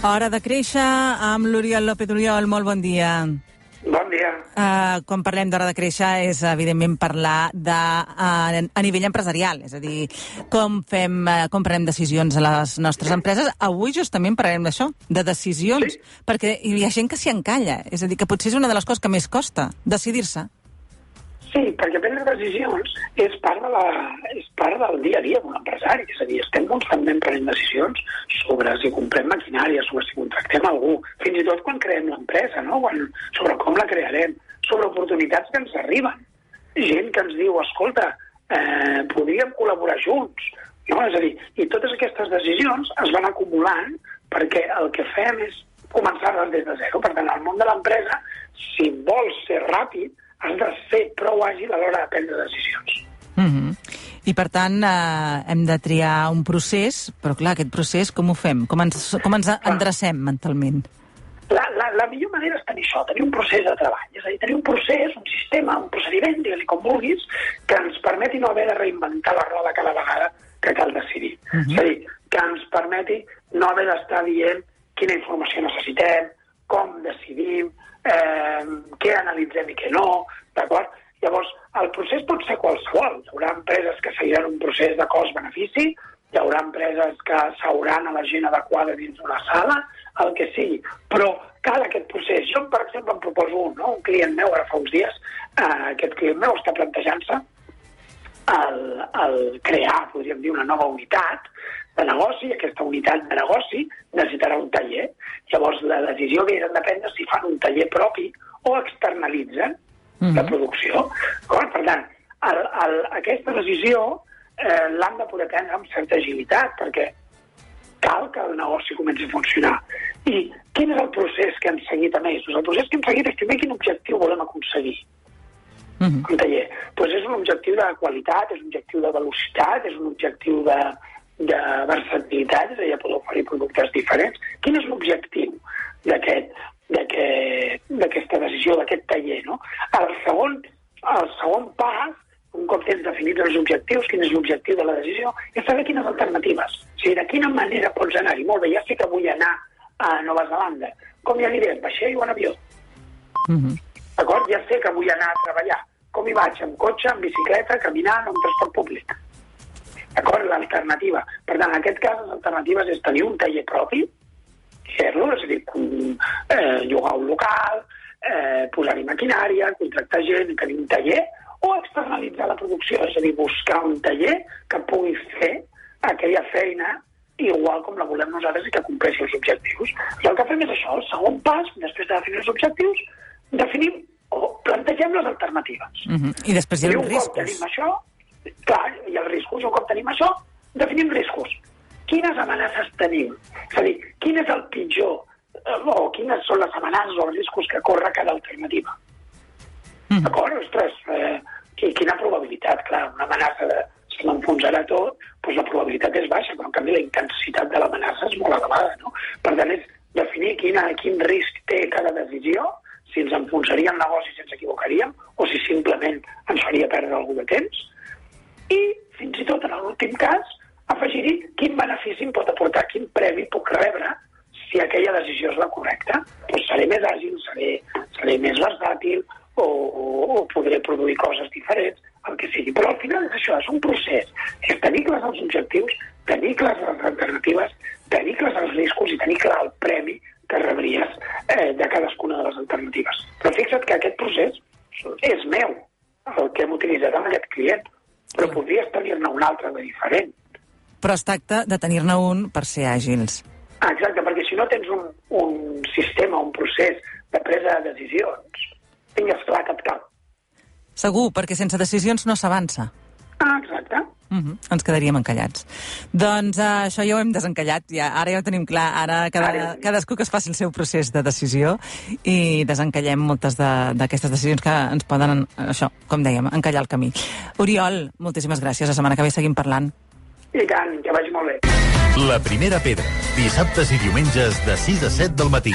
Hora de créixer amb l'Oriol López Oriol. Molt bon dia. Bon dia. Uh, quan parlem d'hora de créixer és, evidentment, parlar de, uh, a nivell empresarial, és a dir, com, fem, uh, com prenem decisions a les nostres empreses. Avui justament parlarem d'això, de decisions, Sí. perquè hi ha gent que s'hi encalla, és a dir, que potser és una de les coses que més costa, decidir-se. Sí, perquè prendre decisions és part, de la, és part del dia a dia d'un empresari. És a dir, estem constantment prenent decisions sobre si comprem maquinària, sobre si contractem algú, fins i tot quan creem l'empresa, no? quan, sobre com la crearem, sobre oportunitats que ens arriben. Gent que ens diu, escolta, eh, podríem col·laborar junts. No? És a dir, i totes aquestes decisions es van acumulant perquè el que fem és començar-les des de zero. Per tant, al món de l'empresa, si vols ser ràpid, has de ser prou àgil a l'hora de prendre decisions. Mm -hmm. I, per tant, eh, hem de triar un procés, però, clar, aquest procés com ho fem? Com ens, com ens endrecem mentalment? La, la, la millor manera és tenir això, tenir un procés de treball. És a dir, tenir un procés, un sistema, un procediment, digue-li com vulguis, que ens permeti no haver de reinventar la roda cada vegada que cal decidir. Uh -huh. És a dir, que ens permeti no haver d'estar dient quina informació necessitem, com decidim, eh, què analitzem i què no, d'acord? Llavors, el procés pot ser qualsevol. Hi haurà empreses que seguiran un procés de cost-benefici, hi haurà empreses que s'hauran a la gent adequada dins d'una sala, el que sigui. Però cal aquest procés. Jo, per exemple, em proposo un, no? un client meu, ara fa uns dies, eh, aquest client meu està plantejant-se el, el crear, podríem dir, una nova unitat de negoci, aquesta unitat de negoci necessitarà un taller. Llavors, la decisió que han de prendre si fan un taller propi o externalitzen mm -hmm. la producció. D'acord? Per tant, el, el, aquesta decisió eh, l'han de poder prendre amb certa agilitat, perquè cal que el negoci comenci a funcionar. I quin és el procés que hem seguit a més? Doncs el procés que hem seguit és primer quin objectiu volem aconseguir Mm -hmm. un taller. Pues és un objectiu de qualitat, és un objectiu de velocitat, és un objectiu de, de versatilitat, és a dir, poder oferir productes diferents. Quin és l'objectiu d'aquest d'aquesta decisió, d'aquest taller, no? El segon, el segon pas, un cop tens definits els objectius, quin és l'objectiu de la decisió, és saber quines alternatives. O sigui, de quina manera pots anar-hi. Molt bé, ja sé que vull anar a Nova Zelanda. Com hi aniré? En vaixell o en avió? Mm -hmm. D'acord? Ja sé que vull anar a treballar. Com hi vaig? Amb cotxe, amb bicicleta, caminant o amb transport públic? L'alternativa. Per tant, en aquest cas, les alternatives és tenir un taller propi, fer-lo, és a dir, eh, llogar un local, eh, posar-hi maquinària, contractar gent, tenir un taller, o externalitzar la producció, és a dir, buscar un taller que pugui fer aquella feina igual com la volem nosaltres i que compleixi els objectius. I el que fem és això, el segon pas, després de definir els objectius, definim o plantegem les alternatives. Mm -hmm. I després hi ha I els un cop riscos. tenim això, clar, i els riscos, un cop tenim això, definim riscos. Quines amenaces tenim? És a dir, quin és el pitjor, eh, o quines són les amenaces o els riscos que corre cada alternativa? Mhm. D'acord? Ostres, eh, qui- quina probabilitat? Clar, una amenaça de se m'enfonsarà tot, doncs la probabilitat és baixa, però en canvi la intensitat de l'amenaça és molt elevada, no? Per tant, és definir quina, quin risc té cada decisió, si ens enfonsaria el negoci si ens equivocaríem, aquella decisió és la correcta. Doncs seré més àgil, seré, seré més versàtil o, o, o podré produir coses diferents, el que sigui. Però al final és això, és un procés. És tenir clars els objectius, tenir clars les alternatives, tenir clars els riscos i tenir clar el premi que rebries eh, de cadascuna de les alternatives. Però fixa't que aquest procés és meu, el que hem utilitzat amb aquest client, però podries tenir-ne un altre de diferent. Però es tracta de tenir-ne un per ser àgils. Ah, exacte, perquè si no tens un, un sistema, un procés de presa de decisions, tingues clar que et cal. Segur, perquè sense decisions no s'avança. Ah, exacte. Uh -huh. Ens quedaríem encallats. Doncs uh, això ja ho hem desencallat, ja, ara ja ho tenim clar, ara cada, Ara- cadascú que es faci el seu procés de decisió i desencallem moltes de- d'aquestes de, decisions que ens poden, això, com dèiem, encallar el camí. Oriol, moltíssimes gràcies, la setmana que ve seguim parlant. I tant, que vagi molt bé. La primera pedra, dissabtes i diumenges de 6 a 7 del matí.